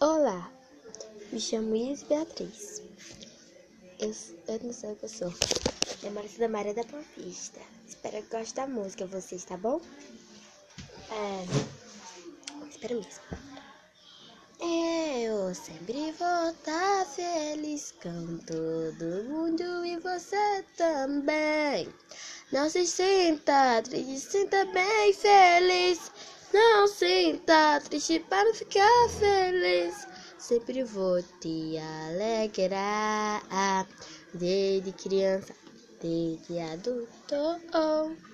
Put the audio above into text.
Olá, me chamo Iris Beatriz. Eu, eu não sei o que eu sou. É Marisa Maria da Provista. Espero que goste da música, vocês, tá bom? É. Espero mesmo. Eu sempre vou estar feliz com todo mundo e você também. Não se sinta triste, sinta bem feliz. Não sinta triste para ficar feliz. Sempre vou te alegrar. Desde criança, desde adulto.